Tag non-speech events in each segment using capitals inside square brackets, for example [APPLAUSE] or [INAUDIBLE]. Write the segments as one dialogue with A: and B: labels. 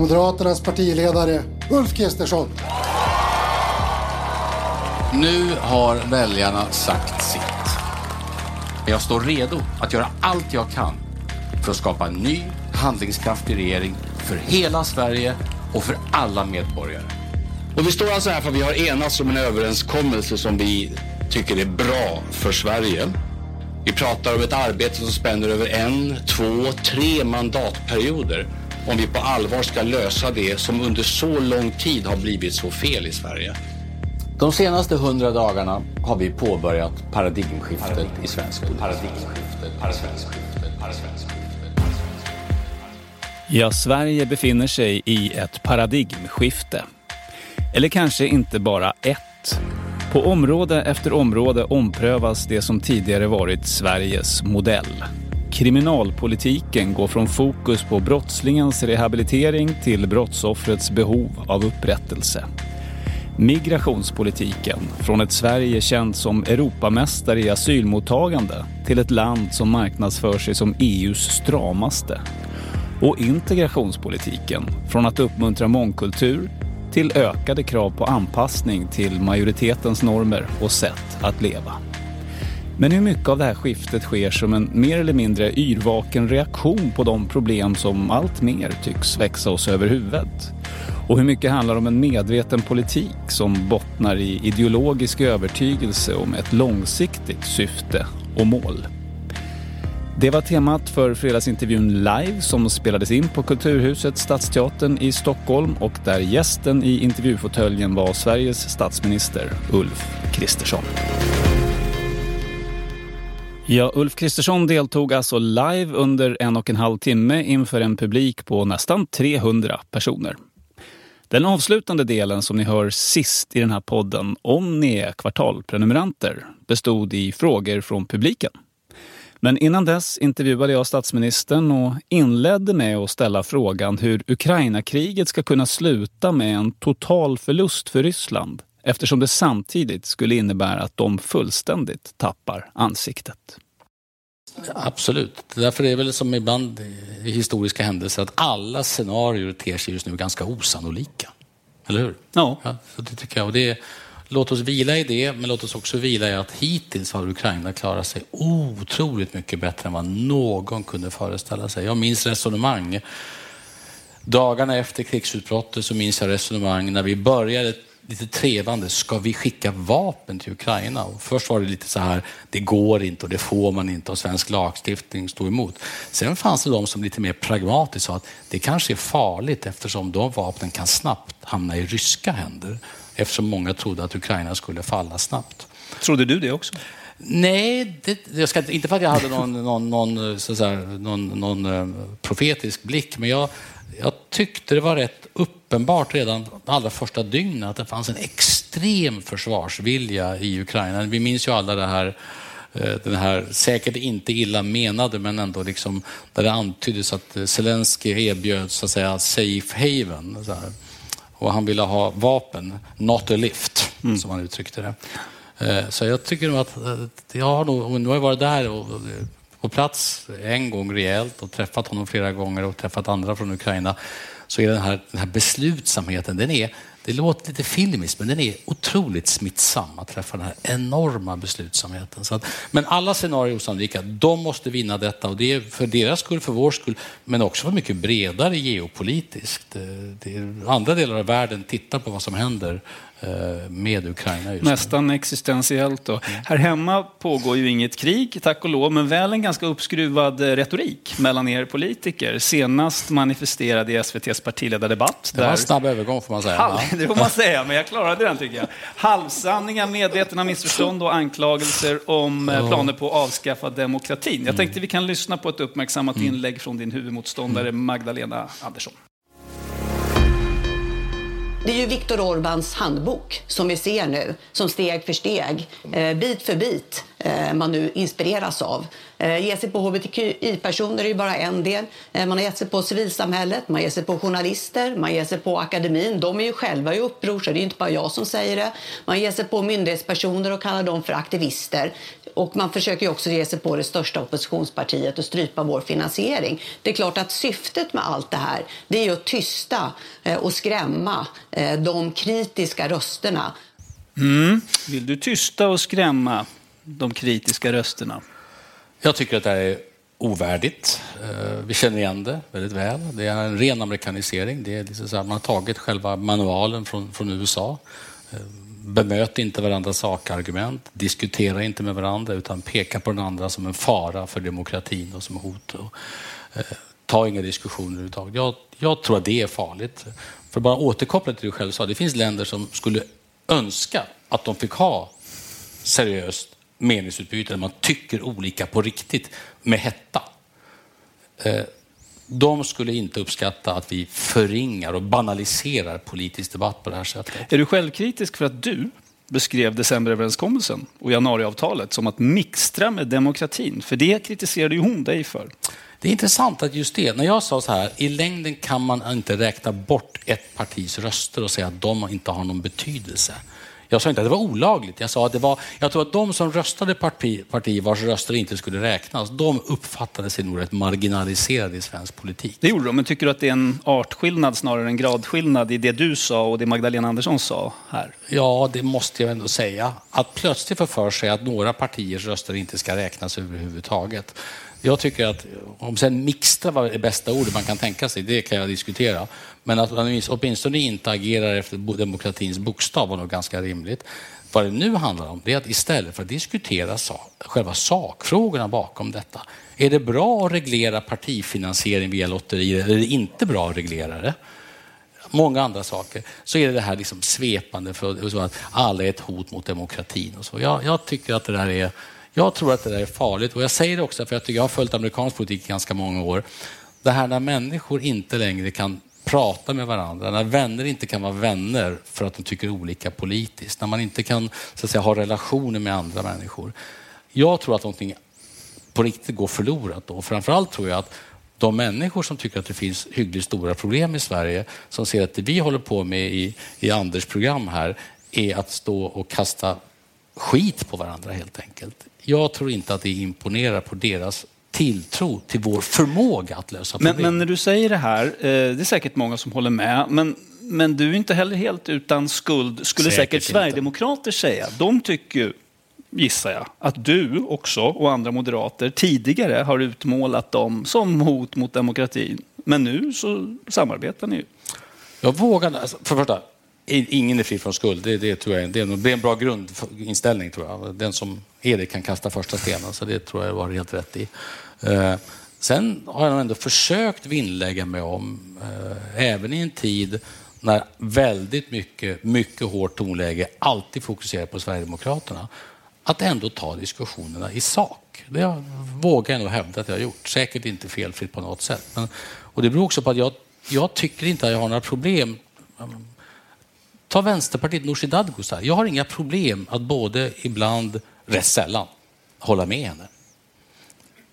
A: Moderaternas partiledare Ulf Kristersson.
B: Nu har väljarna sagt sitt. Jag står redo att göra allt jag kan för att skapa en ny handlingskraftig regering för hela Sverige och för alla medborgare.
C: Och vi står alltså här för att vi har enats om en överenskommelse som vi tycker är bra för Sverige. Vi pratar om ett arbete som spänner över en, två, tre mandatperioder om vi på allvar ska lösa det som under så lång tid har blivit så fel i Sverige.
B: De senaste hundra dagarna har vi påbörjat paradigmskiftet i svensk politik. Paradigmskiftet, paradigmskiftet, paradigmskiftet.
D: Ja, Sverige befinner sig i ett paradigmskifte. Eller kanske inte bara ett. På område efter område omprövas det som tidigare varit Sveriges modell. Kriminalpolitiken går från fokus på brottslingens rehabilitering till brottsoffrets behov av upprättelse. Migrationspolitiken från ett Sverige känt som Europamästare i asylmottagande till ett land som marknadsför sig som EUs stramaste. Och integrationspolitiken från att uppmuntra mångkultur till ökade krav på anpassning till majoritetens normer och sätt att leva. Men hur mycket av det här skiftet sker som en mer eller mindre yrvaken reaktion på de problem som allt mer tycks växa oss över huvudet? Och hur mycket handlar om en medveten politik som bottnar i ideologisk övertygelse om ett långsiktigt syfte och mål? Det var temat för fredagsintervjun live som spelades in på Kulturhuset Stadsteatern i Stockholm och där gästen i intervjufåtöljen var Sveriges statsminister Ulf Kristersson. Ja, Ulf Kristersson deltog alltså live under en och en halv timme inför en publik på nästan 300 personer. Den avslutande delen som ni hör sist i den här podden, om ni är kvartalprenumeranter, bestod i frågor från publiken. Men innan dess intervjuade jag statsministern och inledde med att ställa frågan hur Ukraina-kriget ska kunna sluta med en total förlust för Ryssland eftersom det samtidigt skulle innebära att de fullständigt tappar ansiktet.
B: Absolut. Därför är det väl som ibland i historiska händelser att alla scenarier ter sig just nu ganska osannolika. Eller hur?
D: Ja.
B: ja det tycker jag. Och det, låt oss vila i det, men låt oss också vila i att hittills har Ukraina klarat sig otroligt mycket bättre än vad någon kunde föreställa sig. Jag minns resonemang. Dagarna efter krigsutbrottet så minns jag resonemang när vi började lite trevande. Ska vi skicka vapen till Ukraina? Och först var det lite så här, det går inte och det får man inte och svensk lagstiftning stod emot. Sen fanns det de som lite mer pragmatiskt sa att det kanske är farligt eftersom de vapnen kan snabbt hamna i ryska händer. Eftersom många trodde att Ukraina skulle falla snabbt.
D: Trodde du det också?
B: Nej, det, jag ska, inte för att jag hade någon, någon, någon, så säga, någon, någon eh, profetisk blick, men jag, jag tyckte det var rätt uppenbart redan allra första dygnet att det fanns en extrem försvarsvilja i Ukraina. Vi minns ju alla det här eh, den här säkert inte illa menade, men ändå liksom där det antyddes att Zelensky erbjöd så att säga safe haven. Och han ville ha vapen, not a lift, mm. som han uttryckte det. Eh, så jag tycker nog att eh, jag har nog, nu har jag varit där och, på plats en gång rejält och träffat honom flera gånger och träffat andra från Ukraina så är den här, den här beslutsamheten, den är, det låter lite filmiskt, men den är otroligt smittsam att träffa den här enorma beslutsamheten. Så att, men alla scenarier är osannolika. De måste vinna detta och det är för deras skull, för vår skull, men också för mycket bredare geopolitiskt. Det det andra delar av världen tittar på vad som händer Eh, med Ukraina just
D: Nästan nu. existentiellt då. Mm. Här hemma pågår ju inget krig, tack och lov, men väl en ganska uppskruvad eh, retorik mellan er politiker. Senast manifesterade i SVTs partiledardebatt.
B: Det var en snabb övergång får man säga.
D: Halv, [LAUGHS] det får man säga, men jag klarade den tycker jag. Halvsanningar, medvetna missförstånd och anklagelser om oh. planer på att avskaffa demokratin. Jag mm. tänkte vi kan lyssna på ett uppmärksammat mm. inlägg från din huvudmotståndare mm. Magdalena Andersson.
E: Det är ju Viktor Orbáns handbok som vi ser nu, som steg för steg, eh, bit för bit, eh, man nu inspireras av. Eh, Ge sig på hbtqi-personer är ju bara en del. Man har gett sig på civilsamhället, man ger sig på journalister, man ger sig på akademin. De är ju själva i uppror, så det är inte bara jag som säger det. Man ger sig på myndighetspersoner och kallar dem för aktivister. Och man försöker också ge sig på det största oppositionspartiet och strypa vår finansiering. Det är klart att syftet med allt det här det är att tysta eh, och skrämma eh, de kritiska rösterna.
D: Mm. Vill du tysta och skrämma de kritiska rösterna?
B: Jag tycker att det här är ovärdigt. Eh, vi känner igen det väldigt väl. Det är en ren amerikanisering. Det är liksom så här, man har tagit själva manualen från, från USA bemöt inte varandras sakargument, diskutera inte med varandra utan peka på den andra som en fara för demokratin och som hot. Och, eh, ta inga diskussioner överhuvudtaget. Jag, jag tror att det är farligt. För bara återkoppla till det du själv sa, det finns länder som skulle önska att de fick ha seriöst meningsutbyte där man tycker olika på riktigt med hetta. Eh, de skulle inte uppskatta att vi förringar och banaliserar politisk debatt på det här sättet.
D: Är du självkritisk för att du beskrev decemberöverenskommelsen och januariavtalet som att mixtra med demokratin? För det kritiserade ju hon dig för.
B: Det är intressant att just det, när jag sa så här, i längden kan man inte räkna bort ett partis röster och säga att de inte har någon betydelse. Jag sa inte att det var olagligt. Jag sa att det var, jag tror att de som röstade parti, parti vars röster inte skulle räknas, de uppfattade sig nog rätt marginaliserade i svensk politik.
D: Det gjorde de, men tycker du att det är en artskillnad snarare än gradskillnad i det du sa och det Magdalena Andersson sa här?
B: Ja, det måste jag ändå säga. Att plötsligt få för sig att några partiers röster inte ska räknas överhuvudtaget. Jag tycker att om sen mixtra var det bästa ordet man kan tänka sig, det kan jag diskutera. Men att man åtminstone inte agerar efter demokratins bokstav var nog ganska rimligt. Vad det nu handlar om det är att istället för att diskutera sak, själva sakfrågorna bakom detta. Är det bra att reglera partifinansiering via lotterier eller är det inte bra att reglera det? Många andra saker. Så är det det här liksom svepande för att alla är ett hot mot demokratin. Och så. Jag, jag tycker att det där är jag tror att det där är farligt och jag säger det också för jag, tycker jag har följt amerikansk politik i ganska många år. Det här när människor inte längre kan prata med varandra, när vänner inte kan vara vänner för att de tycker olika politiskt, när man inte kan så att säga, ha relationer med andra människor. Jag tror att någonting på riktigt går förlorat då. Framförallt tror jag att de människor som tycker att det finns hyggligt stora problem i Sverige, som ser att det vi håller på med i, i Anders program här, är att stå och kasta skit på varandra helt enkelt. Jag tror inte att det imponerar på deras tilltro till vår förmåga att lösa problem.
D: Men, men när du säger det här, eh, det är säkert många som håller med, men, men du är inte heller helt utan skuld, skulle säkert, säkert Sverigedemokrater säga. De tycker gissar jag, att du också och andra moderater tidigare har utmålat dem som hot mot demokratin. Men nu så samarbetar ni ju.
B: Jag vågar, alltså, för första, ingen är fri från skuld. Det, det tror jag, det, är, det är en bra grundinställning tror jag. Den som är det kan kasta första stenen, så det tror jag var helt rätt i. Eh, sen har jag ändå försökt vinnlägga mig om, eh, även i en tid när väldigt mycket, mycket hårt tonläge alltid fokuserar på Sverigedemokraterna, att ändå ta diskussionerna i sak. Det vågar jag nog hävda att jag har gjort. Säkert inte felfritt på något sätt. Men, och det beror också på att jag, jag tycker inte att jag har några problem Ta Vänsterpartiet, Nooshi Dadgostar. Jag har inga problem att både ibland, rätt sällan, hålla med henne.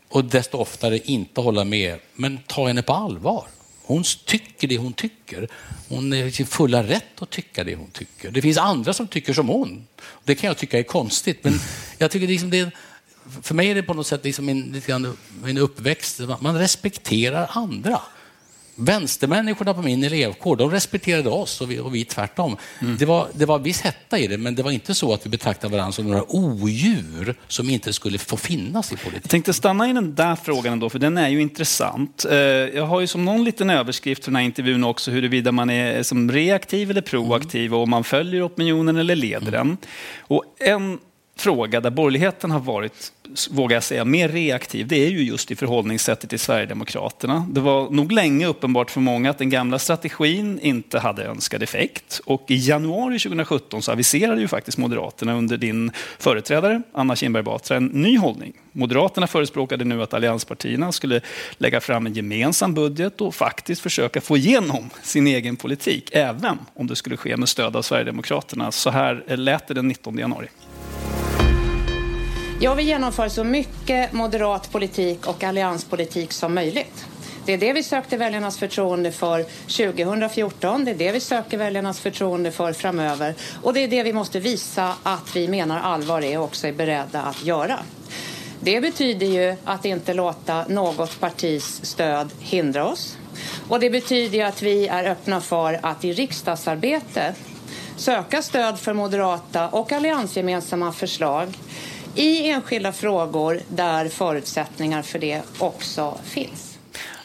B: Och desto oftare inte hålla med, men ta henne på allvar. Hon tycker det hon tycker. Hon är i sin fulla rätt att tycka det hon tycker. Det finns andra som tycker som hon. Det kan jag tycka är konstigt, men [LAUGHS] jag tycker liksom det, för mig är det på något sätt liksom en, en uppväxt. Man respekterar andra. Vänstermänniskorna på min elevkår, de respekterade oss och vi, och vi tvärtom. Mm. Det, var, det var viss hetta i det, men det var inte så att vi betraktade varandra som några odjur som inte skulle få finnas i politiken.
D: Jag tänkte stanna i den där frågan ändå, för den är ju intressant. Eh, jag har ju som någon liten överskrift för den här intervjun också huruvida man är som reaktiv eller proaktiv mm. och om man följer opinionen eller leder mm. den. Och en fråga där borgerligheten har varit, vågar jag säga, mer reaktiv, det är ju just i förhållningssättet till Sverigedemokraterna. Det var nog länge uppenbart för många att den gamla strategin inte hade önskad effekt. Och i januari 2017 så aviserade ju faktiskt Moderaterna under din företrädare Anna Kinberg Batra en ny hållning. Moderaterna förespråkade nu att allianspartierna skulle lägga fram en gemensam budget och faktiskt försöka få igenom sin egen politik, även om det skulle ske med stöd av Sverigedemokraterna. Så här lät det den 19 januari.
F: Jag vill genomföra så mycket moderat politik och allianspolitik som möjligt. Det är det vi sökte väljarnas förtroende för 2014. Det är det vi söker väljarnas förtroende för framöver. Och det är det vi måste visa att vi menar allvar är och också är beredda att göra. Det betyder ju att inte låta något partis stöd hindra oss. Och det betyder att vi är öppna för att i riksdagsarbete söka stöd för moderata och alliansgemensamma förslag i enskilda frågor där förutsättningar för det också finns.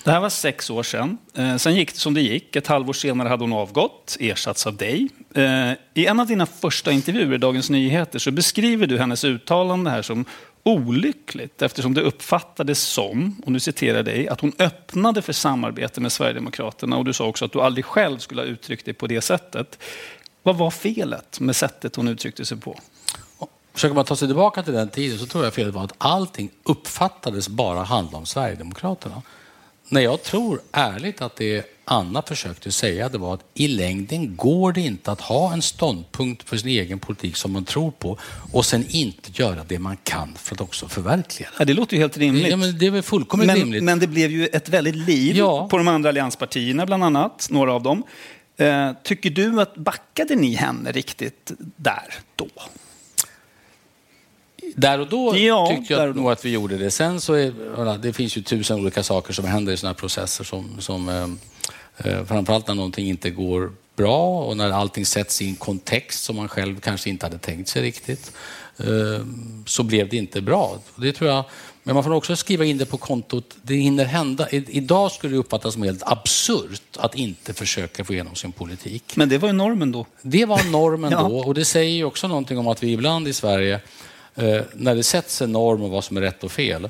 D: Det här var sex år sedan. Eh, sen gick det som det gick. Ett halvår senare hade hon avgått, ersatts av dig. Eh, I en av dina första intervjuer i Dagens Nyheter så beskriver du hennes uttalande här som olyckligt eftersom det uppfattades som, och nu citerar dig, att hon öppnade för samarbete med Sverigedemokraterna och du sa också att du aldrig själv skulle ha uttryckt dig på det sättet. Vad var felet med sättet hon uttryckte sig på?
B: Försöker man ta sig tillbaka till den tiden så tror jag felet var att allting uppfattades bara handla om Sverigedemokraterna. När jag tror ärligt att det Anna försökte säga det var att i längden går det inte att ha en ståndpunkt för sin egen politik som man tror på och sen inte göra det man kan för att också förverkliga det.
D: Ja, det låter ju helt rimligt.
B: Ja, men det är väl fullkomligt
D: men,
B: rimligt.
D: Men det blev ju ett väldigt liv ja. på de andra allianspartierna bland annat, några av dem. Eh, tycker du att backade ni henne riktigt där då?
B: Där och då ja, tyckte jag nog att vi gjorde det. Sen så är, det finns ju tusen olika saker som händer i sådana här processer som, som eh, eh, framförallt när någonting inte går bra och när allting sätts i en kontext som man själv kanske inte hade tänkt sig riktigt eh, så blev det inte bra. Det tror jag, men man får också skriva in det på kontot. Det hinner hända. Idag skulle det uppfattas som helt absurt att inte försöka få igenom sin politik.
D: Men det var ju normen då.
B: Det var normen [LAUGHS] ja. då och det säger ju också någonting om att vi ibland i Sverige Eh, när det sätts en norm om vad som är rätt och fel,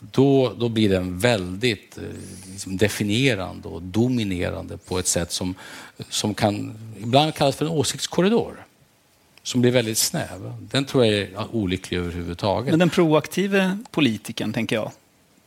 B: då, då blir den väldigt eh, liksom definierande och dominerande på ett sätt som, som kan ibland kallas för en åsiktskorridor som blir väldigt snäv. Den tror jag är olycklig överhuvudtaget.
D: Men den proaktive politikern, tänker jag,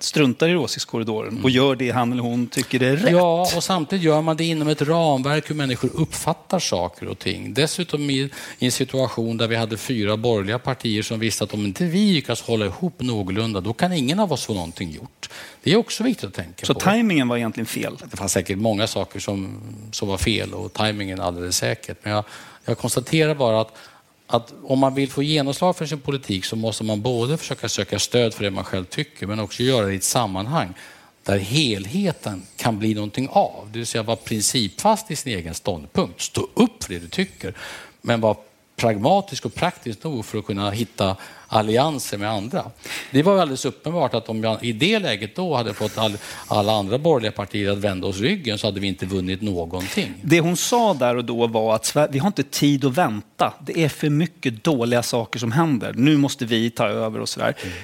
D: struntar i åsiktskorridoren och mm. gör det han eller hon tycker är rätt.
B: Ja, och samtidigt gör man det inom ett ramverk hur människor uppfattar saker och ting. Dessutom i, i en situation där vi hade fyra borgerliga partier som visste att om inte vi lyckas hålla ihop någorlunda, då kan ingen av oss få någonting gjort. Det är också viktigt att tänka
D: Så
B: på.
D: Så tajmingen var egentligen fel?
B: Det fanns säkert många saker som, som var fel och tajmingen alldeles säkert. Men jag, jag konstaterar bara att att om man vill få genomslag för sin politik så måste man både försöka söka stöd för det man själv tycker men också göra det i ett sammanhang där helheten kan bli någonting av. Det vill säga vara principfast i sin egen ståndpunkt, stå upp för det du tycker men vara pragmatisk och praktisk nog för att kunna hitta allianser med andra. Det var alldeles uppenbart att om jag i det läget då hade fått all, alla andra borgerliga partier att vända oss ryggen så hade vi inte vunnit någonting.
D: Det hon sa där och då var att vi har inte tid att vänta. Det är för mycket dåliga saker som händer. Nu måste vi ta över och sådär. Mm.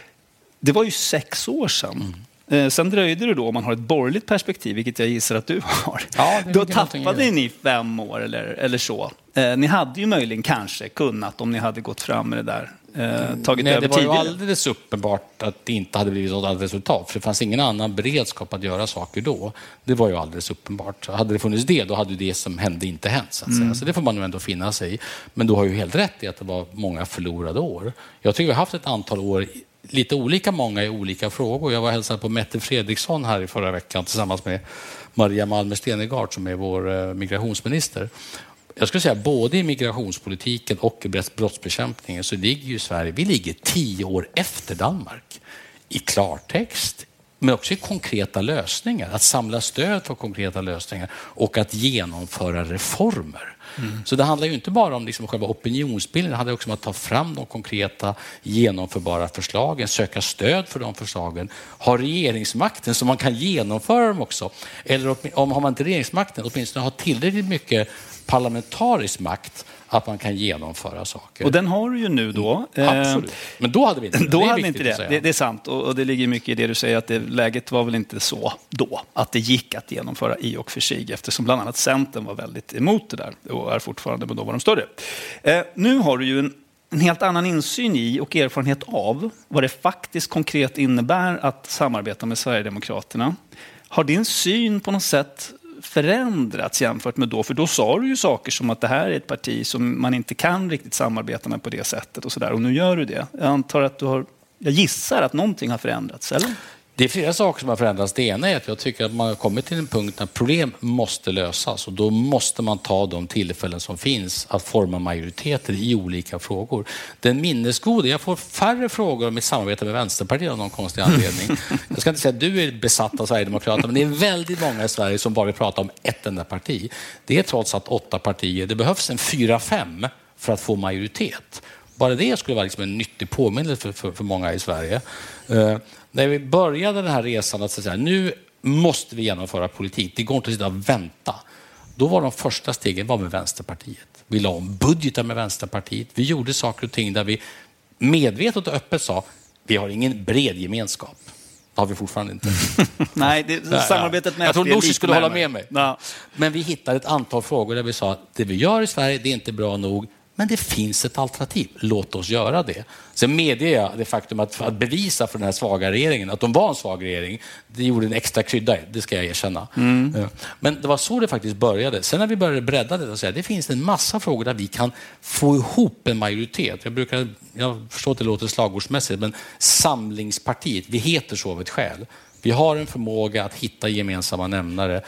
D: Det var ju sex år sedan. Mm. Eh, sen dröjde det då, om man har ett borgerligt perspektiv, vilket jag gissar att du har. Ja, då tappade ni fem år eller, eller så. Eh, ni hade ju möjligen kanske kunnat, om ni hade gått fram med det där, eh, tagit
B: Nej,
D: över
B: tidigare.
D: Det var
B: ju alldeles uppenbart att det inte hade blivit något resultat, för det fanns ingen annan beredskap att göra saker då. Det var ju alldeles uppenbart. Hade det funnits det, då hade det som hände inte hänt. Så, att. Mm. så det får man nog ändå finna sig i. Men du har ju helt rätt i att det var många förlorade år. Jag tycker vi har haft ett antal år lite olika många i olika frågor. Jag var och hälsade på Mette Fredriksson här i förra veckan tillsammans med Maria Malmer Stenergard som är vår eh, migrationsminister. Jag skulle säga både i migrationspolitiken och i brottsbekämpningen så ligger ju Sverige, vi ligger tio år efter Danmark. I klartext, men också i konkreta lösningar. Att samla stöd för konkreta lösningar och att genomföra reformer. Mm. Så det handlar ju inte bara om liksom själva opinionsbildningen, det handlar också om att ta fram de konkreta genomförbara förslagen, söka stöd för de förslagen, ha regeringsmakten så man kan genomföra dem också. Eller om har man inte regeringsmakten, åtminstone ha tillräckligt mycket parlamentarisk makt att man kan genomföra saker.
D: Och den har du ju nu då.
B: Mm, absolut. Men då hade vi inte
D: det. Då det hade vi inte det. det. det. är sant och, och, det ligger mycket i det du säger att det, läget var väl inte så då att det gick att genomföra i och för sig eftersom bland annat Centern var väldigt emot det där och är fortfarande, men då var de större. Eh, nu har du ju en en helt annan insyn i och erfarenhet av vad det faktiskt konkret innebär att samarbeta med Sverigedemokraterna. Har din syn på något sätt förändrats jämfört med då? För då sa du ju saker som att det här är ett parti som man inte kan riktigt samarbeta med på det sättet och sådär. Och nu gör du det. Jag antar att du har, jag gissar att någonting har förändrats, eller?
B: Det är flera saker som har förändrats. Det ena är att jag tycker att man har kommit till en punkt när problem måste lösas och då måste man ta de tillfällen som finns att forma majoriteter i olika frågor. Den minnesgode, jag får färre frågor om mitt samarbete med Vänsterpartiet av någon konstig anledning. Jag ska inte säga att du är besatt av Sverigedemokraterna, men det är väldigt många i Sverige som bara vill prata om ett enda parti. Det är trots allt åtta partier. Det behövs en fyra, fem för att få majoritet. Bara det skulle vara liksom en nyttig påminnelse för, för, för många i Sverige. Eh, när vi började den här resan att säga nu måste vi genomföra politik, det går inte att sitta och vänta. Då var de första stegen var med Vänsterpartiet. Vi la om budgetar med Vänsterpartiet. Vi gjorde saker och ting där vi medvetet och öppet sa vi har ingen bred gemenskap. Det har vi fortfarande inte. [LAUGHS]
D: Nej, det, samarbetet med
B: Jag tror Nooshi skulle hålla med mig. Ja. Men vi hittade ett antal frågor där vi sa att det vi gör i Sverige, det är inte bra nog. Men det finns ett alternativ. Låt oss göra det. Sen medger jag det faktum att, att bevisa för den här svaga regeringen att de var en svag regering, det gjorde en extra krydda det ska jag erkänna. Mm. Men det var så det faktiskt började. Sen när vi började bredda det och säga det finns en massa frågor där vi kan få ihop en majoritet. Jag, brukar, jag förstår att det låter slagordsmässigt, men Samlingspartiet, vi heter så av ett skäl. Vi har en förmåga att hitta gemensamma nämnare,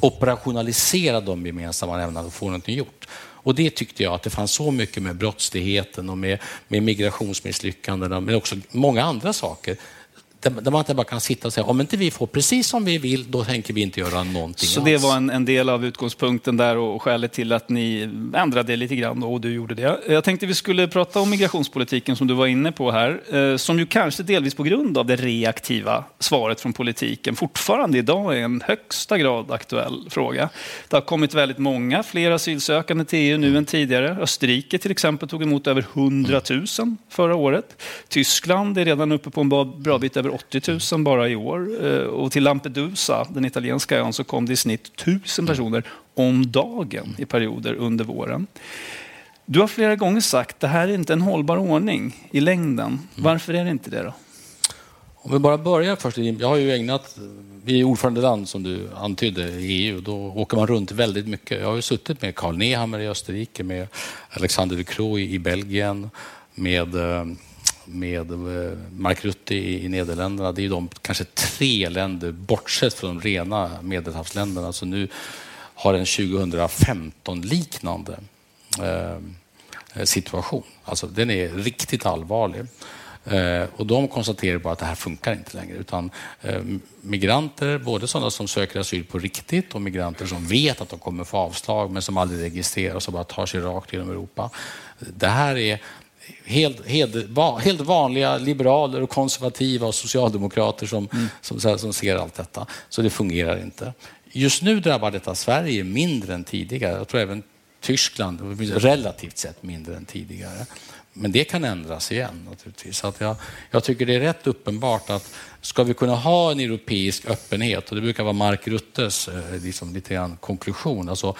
B: operationalisera de gemensamma nämnarna och få någonting gjort. Och det tyckte jag att det fanns så mycket med brottsligheten och med, med migrationsmisslyckandena, men också många andra saker där man inte bara kan sitta och säga om inte vi får precis som vi vill, då tänker vi inte göra någonting
D: Så
B: alls.
D: det var en, en, del av utgångspunkten där och skälet till att ni ändrade lite grann och du gjorde det. Jag tänkte vi skulle prata om migrationspolitiken som du var inne på här, eh, som ju kanske delvis på grund av det reaktiva svaret från politiken fortfarande idag är en högsta grad aktuell fråga. Det har kommit väldigt många fler asylsökande till EU nu än tidigare. Österrike till exempel tog emot över 100 000 förra året. Tyskland är redan uppe på en bra bit över 80 000 bara i år. Eh, och till Lampedusa, den italienska ön, så kom det i snitt 1000 personer om dagen i perioder under våren. Du har flera gånger sagt att det här är inte en hållbar ordning i längden. Mm. Varför är det inte det då?
B: Om vi bara börjar först. Jag har ju ägnat, vi är ordförandeland som du antydde i EU. Då åker man runt väldigt mycket. Jag har ju suttit med Karl Nehammer i Österrike, med Alexander de Croo i Belgien, med eh, med eh, Mark Rutte i, Nederländerna. Det är de kanske tre länder, bortsett från de rena medelhavsländerna, som nu har en 2015-liknande eh, situation. Alltså, den är riktigt allvarlig. Eh, och de konstaterar bara att det här funkar inte längre. Utan eh, migranter, både sådana som söker asyl på riktigt och migranter som vet att de kommer få avslag men som aldrig registreras och bara tar sig rakt genom Europa. Det här är helt, helt, helt vanliga liberaler och konservativa och socialdemokrater som, mm. som, som ser allt detta. Så det fungerar inte. Just nu drabbar detta Sverige mindre än tidigare. Jag tror även Tyskland relativt sett mindre än tidigare. Men det kan ändras igen naturligtvis. Så att jag, jag tycker det är rätt uppenbart att ska vi kunna ha en europeisk öppenhet, och det brukar vara Mark Ruttes eh, liksom lite grann konklusion, alltså,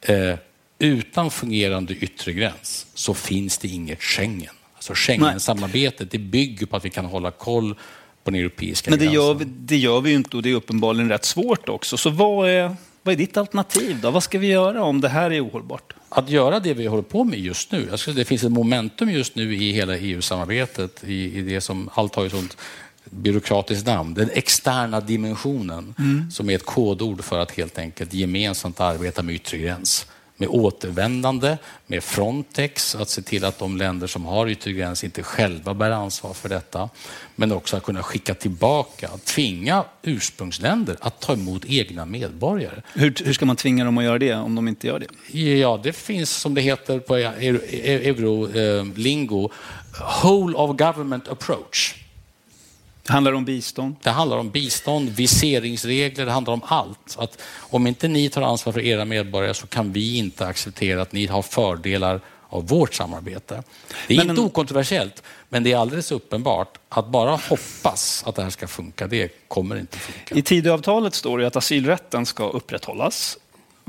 B: eh, utan fungerande yttre gräns så finns det inget Schengen. Alltså Schengen-samarbetet det bygger på att vi kan hålla koll på den europeiska
D: Men det
B: gränsen.
D: gör, vi, det gör vi inte och det är uppenbarligen rätt svårt också. Så vad är, vad är ditt alternativ då? Vad ska vi göra om det här är ohållbart?
B: Att göra det vi håller på med just nu. Alltså det finns ett momentum just nu i hela EU-samarbetet, i, i det som allt har ett sånt byråkratiskt namn, den externa dimensionen, mm. som är ett kodord för att helt enkelt gemensamt arbeta med yttre gräns med återvändande, med Frontex, att se till att de länder som har yttre gräns inte själva bär ansvar för detta. Men också att kunna skicka tillbaka, tvinga ursprungsländer att ta emot egna medborgare.
D: Hur, hur ska man tvinga dem att göra det om de inte gör det?
B: Ja, det finns som det heter på eurolingo, whole of government approach.
D: Det handlar om bistånd?
B: Det handlar om bistånd, viseringsregler, det handlar om allt. Att om inte ni tar ansvar för era medborgare så kan vi inte acceptera att ni har fördelar av vårt samarbete. Det är men inte okontroversiellt, men det är alldeles uppenbart att bara hoppas att det här ska funka, det kommer inte funka.
D: I Tidöavtalet står det att asylrätten ska upprätthållas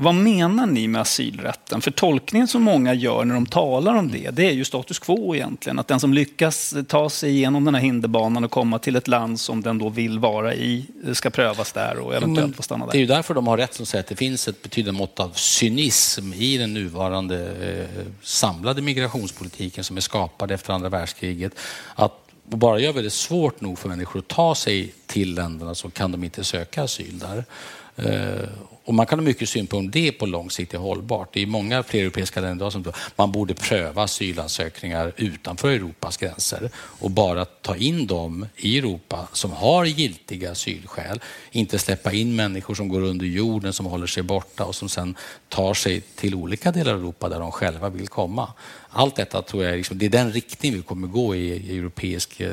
D: vad menar ni med asylrätten? För tolkningen som många gör när de talar om det, det är ju status quo egentligen. Att den som lyckas ta sig igenom den här hinderbanan och komma till ett land som den då vill vara i ska prövas där och eventuellt få stanna där.
B: Det är ju därför de har rätt som säger att det finns ett betydande mått av cynism i den nuvarande eh, samlade migrationspolitiken som är skapad efter andra världskriget. Att och bara gör vi det svårt nog för människor att ta sig till länderna så kan de inte söka asyl där. Eh, och man kan ha mycket synpunkter om det på lång sikt är hållbart. Det är många fler europeiska länder som tror man borde pröva asylansökningar utanför Europas gränser och bara ta in dem i Europa som har giltiga asylskäl. Inte släppa in människor som går under jorden, som håller sig borta och som sen tar sig till olika delar av Europa där de själva vill komma. Allt detta tror jag liksom, det är den riktning vi kommer gå i, europeisk eh,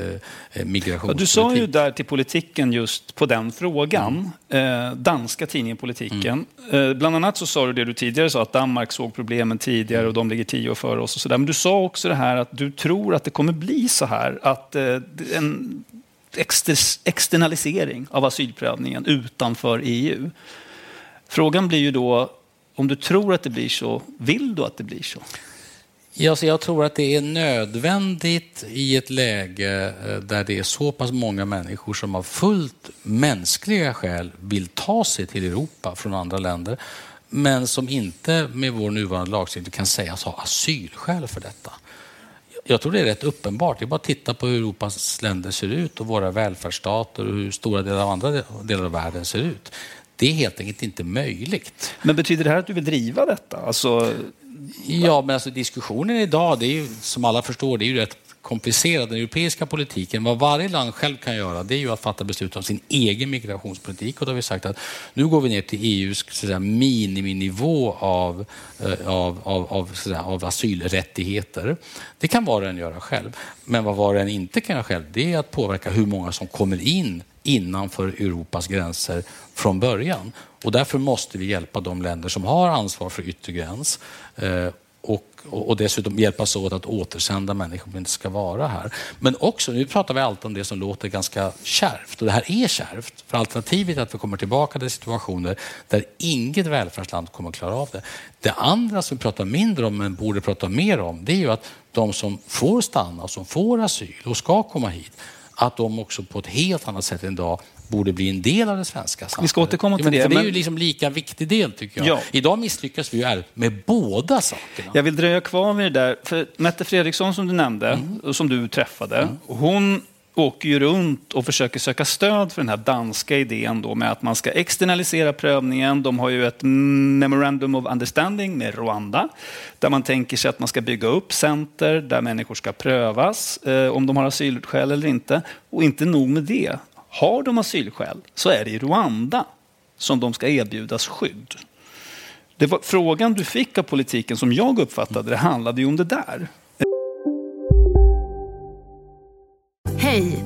B: migrationspolitik.
D: Du sa ju där till politiken just på den frågan, mm. eh, danska tidningen Politiken. Mm. Eh, bland annat så sa du det du tidigare sa, att Danmark såg problemen tidigare och de ligger tio år före oss. Och så där. Men du sa också det här att du tror att det kommer bli så här, att eh, en externalisering av asylprövningen utanför EU. Frågan blir ju då, om du tror att det blir så, vill du att det blir så?
B: Ja, så jag tror att det är nödvändigt i ett läge eh, där det är så pass många människor som av fullt mänskliga skäl vill ta sig till Europa från andra länder, men som inte med vår nuvarande lagstiftning kan sägas ha asylskäl för detta. Jag tror det är rätt uppenbart. Det är bara att titta på hur Europas länder ser ut och våra välfärdsstater och hur stora delar av andra delar av världen ser ut. Det är helt enkelt inte möjligt.
D: Men betyder det här att du vill driva detta? Alltså...
B: Ja, men alltså diskussionen idag, det är ju, som alla förstår, det är ju rätt komplicerad. Den europeiska politiken, vad varje land själv kan göra, det är ju att fatta beslut om sin egen migrationspolitik. Och då har vi sagt att nu går vi ner till EUs säga, miniminivå av, eh, av, av, av, säga, av asylrättigheter. Det kan var och en göra själv. Men vad var och en inte kan göra själv, det är att påverka hur många som kommer in innanför Europas gränser från början. Och därför måste vi hjälpa de länder som har ansvar för yttre gräns eh, och, och dessutom hjälpas åt att återsända människor som inte ska vara här. Men också, nu pratar vi alltid om det som låter ganska kärvt och det här är kärvt. För alternativet är att vi kommer tillbaka till situationer där inget välfärdsland kommer att klara av det. Det andra som vi pratar mindre om men borde prata mer om det är ju att de som får stanna, som får asyl och ska komma hit att de också på ett helt annat sätt än idag borde bli en del av det svenska samhället.
D: Vi ska återkomma till
B: det.
D: Men...
B: Det är ju liksom lika viktig del tycker jag. Ja. Idag misslyckas vi ju med båda sakerna.
D: Jag vill dröja kvar vid det där. För Mette Fredriksson som du nämnde, mm. som du träffade, mm. hon åker ju runt och försöker söka stöd för den här danska idén då med att man ska externalisera prövningen. De har ju ett memorandum of understanding med Rwanda där man tänker sig att man ska bygga upp center där människor ska prövas eh, om de har asylskäl eller inte. Och inte nog med det. Har de asylskäl så är det i Rwanda som de ska erbjudas skydd. Det var, frågan du fick av politiken som jag uppfattade det handlade ju om det där.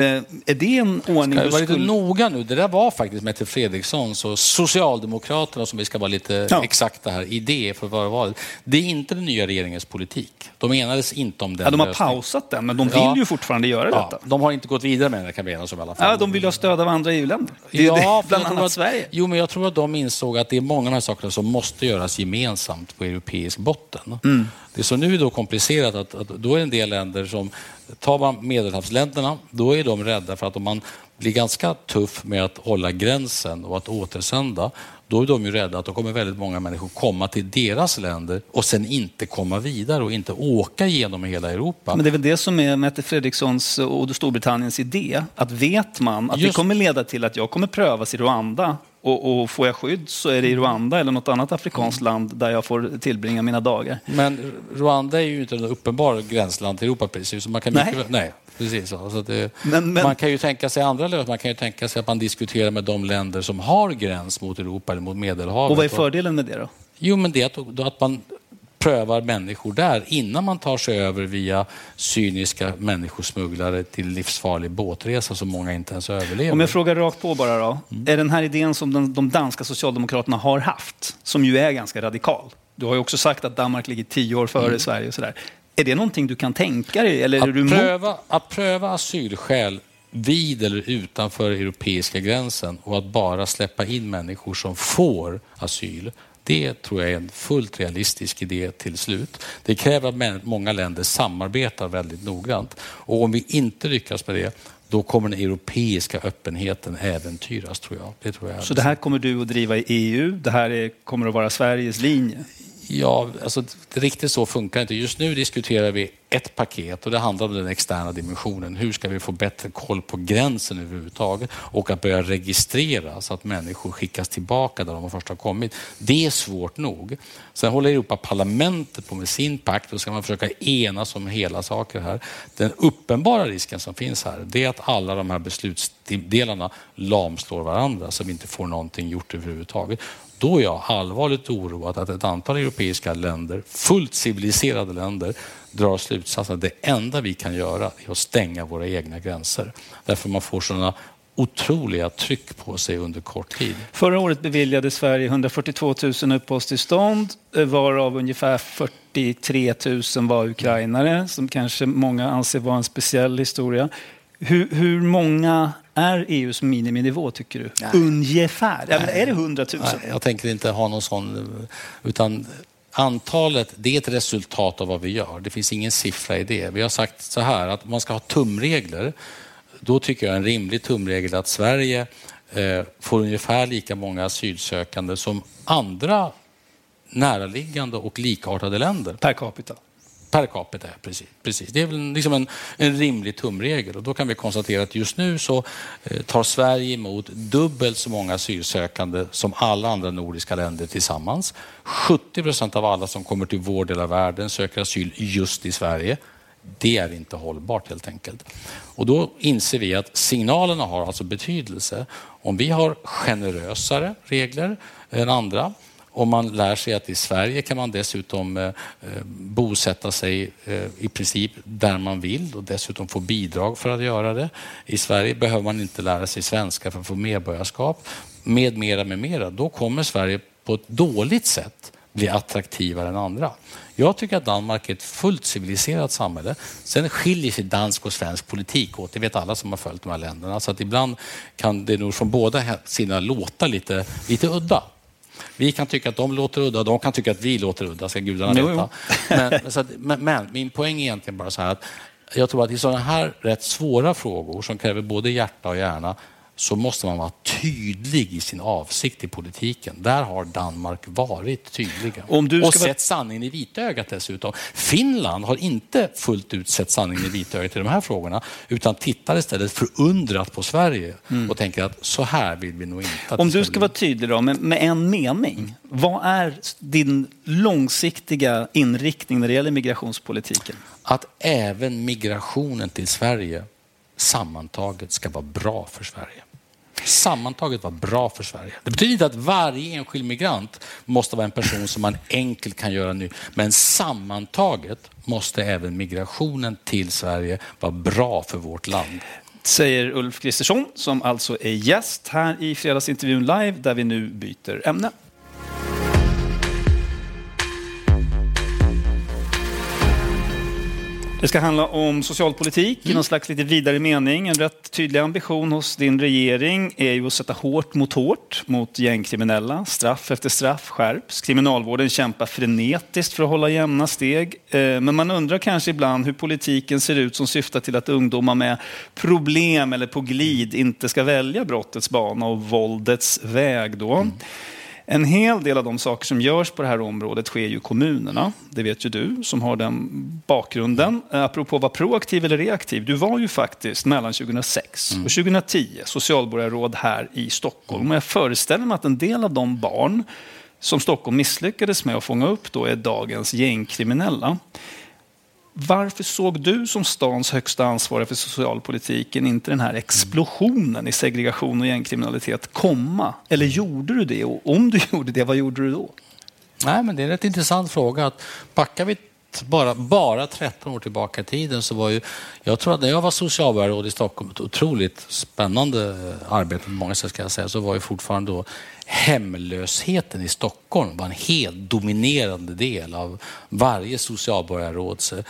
D: Eh, är det en ordning
B: Ska vi vara lite
D: skulle...
B: noga nu? Det där var faktiskt Mette Fredrikssons och Socialdemokraterna, som vi ska vara lite
D: Ja.
B: exakta här, idé för vad det var. Det är inte den nya regeringens politik. De enades inte om den
D: Ja, de har
B: lösningen.
D: pausat den, men de vill
B: Ja.
D: ju fortfarande göra
B: Ja,
D: detta.
B: de har inte gått vidare med det kan vi enas om i alla fall.
D: Ja, de vill ha stöd av andra EU-länder.
B: Ja,
D: bland annat
B: att,
D: Sverige.
B: Jo, men jag tror att de insåg att det är många av de här sakerna som måste göras gemensamt på europeisk botten.
D: Mm.
B: Det som nu är då komplicerat att, att då är det en del länder som, tar man medelhavsländerna, då är de rädda för att om man blir ganska tuff med att hålla gränsen och att återsända, då är de ju rädda att då kommer väldigt många människor komma till deras länder och sen inte komma vidare och inte åka genom hela Europa.
D: Men det är väl det som är Mette Fredrikssons och Storbritanniens idé. Att vet man att det
B: Just-
D: kommer leda till att jag kommer prövas i Rwanda och, och får jag skydd så är det i Rwanda eller något annat afrikanskt
B: Mm.
D: land där jag får tillbringa mina dagar.
B: Men Rwanda är ju inte en uppenbar gränsland till Europa precis. Så man kan
D: Nej.
B: mycket nej precis. Så det,
D: Men- men-
B: Man kan ju tänka sig andra lösningar. Man kan ju tänka sig att man diskuterar med de länder som har gräns mot Europa eller mot Medelhavet.
D: Och vad är fördelen med det då?
B: Jo, men det är att, att man prövar människor där innan man tar sig över via cyniska människosmugglare till livsfarlig båtresa som många inte ens överlever.
D: Om jag frågar rakt på bara då.
B: Mm.
D: Är den här idén som den, de danska socialdemokraterna har haft, som ju är ganska radikal. Du har ju också sagt att Danmark ligger tio år före
B: Mm.
D: Sverige och sådär. Är det någonting du kan tänka dig? Eller är
B: Att pröva, att pröva asylskäl vid eller utanför europeiska gränsen och att bara släppa in människor som får asyl. Det tror jag är en fullt realistisk idé till slut. Det kräver att många länder samarbetar väldigt noggrant. Och om vi inte lyckas med det, då kommer den europeiska öppenheten äventyras, tror jag. Det tror jag
D: Så det här kommer du att driva i EU? Det här är, kommer att vara Sveriges linje?
B: Ja, alltså, riktigt så funkar det inte. Just nu diskuterar vi ett paket och det handlar om den externa dimensionen. Hur ska vi få bättre koll på gränsen överhuvudtaget och att börja registrera så att människor skickas tillbaka där de först har kommit. Det är svårt nog. Sen håller Europaparlamentet på med sin pakt och ska man försöka enas om hela saker här. Den uppenbara risken som finns här det är att alla de här beslutsdelarna lamslår varandra så vi inte får någonting gjort överhuvudtaget. Då är jag allvarligt oroad att ett antal europeiska länder, fullt civiliserade länder, drar slutsatsen att det enda vi kan göra är att stänga våra egna gränser. Därför man får sådana otroliga tryck på sig under kort tid.
D: Förra året beviljade Sverige 142 000 uppehållstillstånd eh, varav ungefär 43 000 var ukrainare som kanske många anser vara en speciell historia. Hur, hur många är EUs miniminivå tycker du? Ungefär? Ja, men är det 100 000?
B: Nej, jag tänker inte ha någon sån, utan antalet, det är ett resultat av vad vi gör. Det finns ingen siffra i det. Vi har sagt så här att om man ska ha tumregler, då tycker jag en rimlig tumregel är att Sverige eh, får ungefär lika många asylsökande som andra näraliggande och likartade länder.
D: Per capita?
B: Per capita, precis. precis. Det är väl liksom en, en rimlig tumregel och då kan vi konstatera att just nu så eh, tar Sverige emot dubbelt så många asylsökande som alla andra nordiska länder tillsammans. 70 procent av alla som kommer till vår del av världen söker asyl just i Sverige. Det är inte hållbart helt enkelt. Och då inser vi att signalerna har alltså betydelse. Om vi har generösare regler än andra om man lär sig att i Sverige kan man dessutom eh, eh, bosätta sig eh, i princip där man vill och dessutom få bidrag för att göra det. I Sverige behöver man inte lära sig svenska för att få medborgarskap. Med mera, med mera. Då kommer Sverige på ett dåligt sätt bli attraktivare än andra. Jag tycker att Danmark är ett fullt civiliserat samhälle. Sen skiljer sig dansk och svensk politik åt. Det vet alla som har följt de här länderna. Så att ibland kan det nog från båda sidorna låta lite, lite udda. Vi kan tycka att de låter udda, de kan tycka att vi låter udda, ska gudarna veta. Men, så att, men, men min poäng är egentligen bara så här att jag tror att i sådana här rätt svåra frågor som kräver både hjärta och hjärna så måste man vara tydlig i sin avsikt i politiken. Där har Danmark varit tydliga.
D: Om du
B: och
D: vara-
B: sett sanningen i vitögat dessutom. Finland har inte fullt ut sett sanningen i vitögat i de här frågorna utan tittar istället förundrat på Sverige och tänker att så här vill vi nog inte att
D: Om du
B: ska bli.
D: vara tydlig då, med, med en mening. Vad är din långsiktiga inriktning när det gäller migrationspolitiken?
B: att även migrationen till Sverige sammantaget ska vara bra för Sverige. Sammantaget vara bra för Sverige. Det betyder inte att varje enskild migrant måste vara en person som man enkelt kan göra nu. Men sammantaget måste även migrationen till Sverige vara bra för vårt land.
D: Säger Ulf Kristersson som alltså är gäst här i fredagsintervjun live där vi nu byter ämne. Det ska handla om socialpolitik i någon slags lite vidare mening. En rätt tydlig ambition hos din regering är ju att sätta hårt mot hårt mot gängkriminella. Straff efter straff skärps. Kriminalvården kämpar frenetiskt för att hålla jämna steg. Eh, men man undrar kanske ibland hur politiken ser ut som syftar till att ungdomar med problem eller på glid inte ska välja brottets bana och våldets väg. Då. Mm. En hel del av de saker som görs på det här området sker ju i kommunerna. Det vet ju du som har den bakgrunden. Eh, apropå att vara proaktiv eller reaktiv. Du var ju faktiskt mellan 2006 mm. och 2010 socialborgarråd här i Stockholm. Och jag föreställer mig att en del av de barn som Stockholm misslyckades med att fånga upp då är dagens gängkriminella. Varför såg du som stans högsta ansvariga för socialpolitiken inte den här explosionen i segregation och gängkriminalitet komma? Eller gjorde du det? Och om du [LAUGHS] gjorde det, vad gjorde du då?
B: Nej, men det är en rätt intressant fråga. Att backar vi bara, bara 13 år tillbaka i tiden så var ju, jag tror att när jag var socialborgarråd i Stockholm, ett otroligt spännande eh, arbete på många sätt ska jag säga, så var ju fortfarande då hemlösheten i Stockholm var en helt dominerande del av varje socialborgarråds... Eh,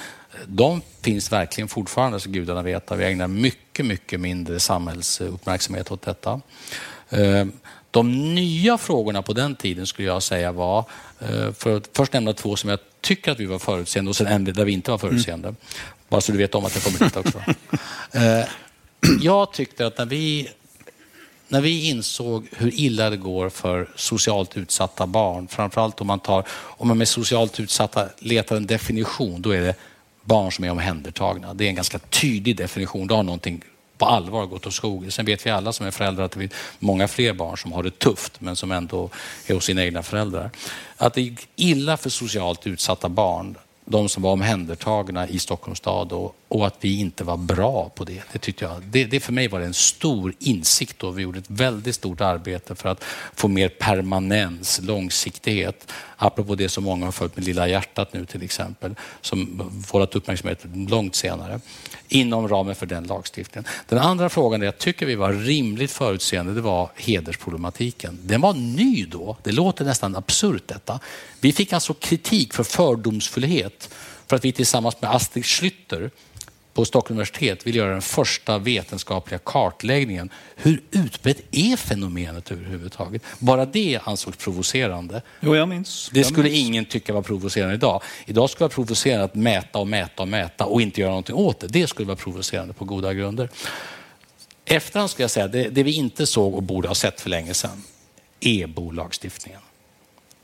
B: de finns verkligen fortfarande, så gudarna vet. Vi ägnar mycket, mycket mindre samhällsuppmärksamhet åt detta. Eh, de nya frågorna på den tiden skulle jag säga var, för att först nämna två som jag tycker att vi var förutseende och sen en där vi inte var förutseende. Mm. Bara så du vet om att jag kommer dit också. [LAUGHS] Eh, jag tyckte att när vi när vi insåg hur illa det går för socialt utsatta barn, framförallt om man tar, om man med socialt utsatta letar en definition, då är det barn som är omhändertagna. Det är en ganska tydlig definition. Då har någonting på allvar gått åt skogen. Sen vet vi alla som är föräldrar att det finns många fler barn som har det tufft men som ändå är hos sina egna föräldrar. Att det gick illa för socialt utsatta barn de som var omhändertagna i Stockholms stad och, och, att vi inte var bra på det. Det, tyckte jag, det, det för mig var det en stor insikt och vi gjorde ett väldigt stort arbete för att få mer permanens, långsiktighet. Apropå det som många har följt med Lilla hjärtat nu till exempel, som vållat uppmärksamhet långt senare inom ramen för den lagstiftningen. Den andra frågan där jag tycker vi var rimligt förutseende, det var hedersproblematiken. Den var ny då. Det låter nästan absurt detta. Vi fick alltså kritik för fördomsfullhet för att vi tillsammans med Astrid Schlytter på Stockholms universitet vill göra den första vetenskapliga kartläggningen. Hur utbrett är fenomenet överhuvudtaget? Bara det ansågs provocerande.
D: Jo, jag minns.
B: Det skulle
D: minns.
B: ingen tycka var provocerande idag. Idag skulle det vara provocerande att mäta och mäta och mäta och inte göra någonting åt det. Det skulle vara provocerande på goda grunder. Efterhand skulle jag säga, det, det vi inte såg och borde ha sett för länge sedan, EBO-lagstiftningen.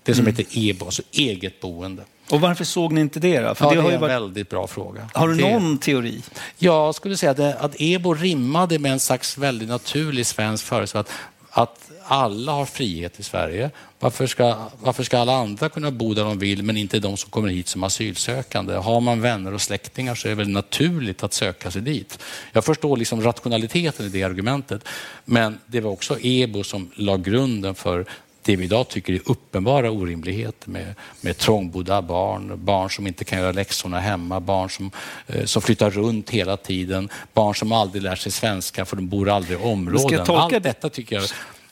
B: Det som mm. heter EBO, alltså eget boende.
D: Och varför såg ni inte det då?
B: För ja, det, det är en varit... väldigt bra fråga.
D: Har du
B: det...
D: någon teori?
B: Jag skulle säga att, att EBO rimmade med en slags väldigt naturlig svensk föreställning. Att, att alla har frihet i Sverige. Varför ska, varför ska alla andra kunna bo där de vill men inte de som kommer hit som asylsökande? Har man vänner och släktingar så är det väl naturligt att söka sig dit. Jag förstår liksom rationaliteten i det argumentet. Men det var också EBO som la grunden för det vi idag tycker är uppenbara orimligheter med, med trångbodda barn, barn som inte kan göra läxorna hemma, barn som, eh, som flyttar runt hela tiden, barn som aldrig lär sig svenska för de bor aldrig i områden. Allt detta tycker jag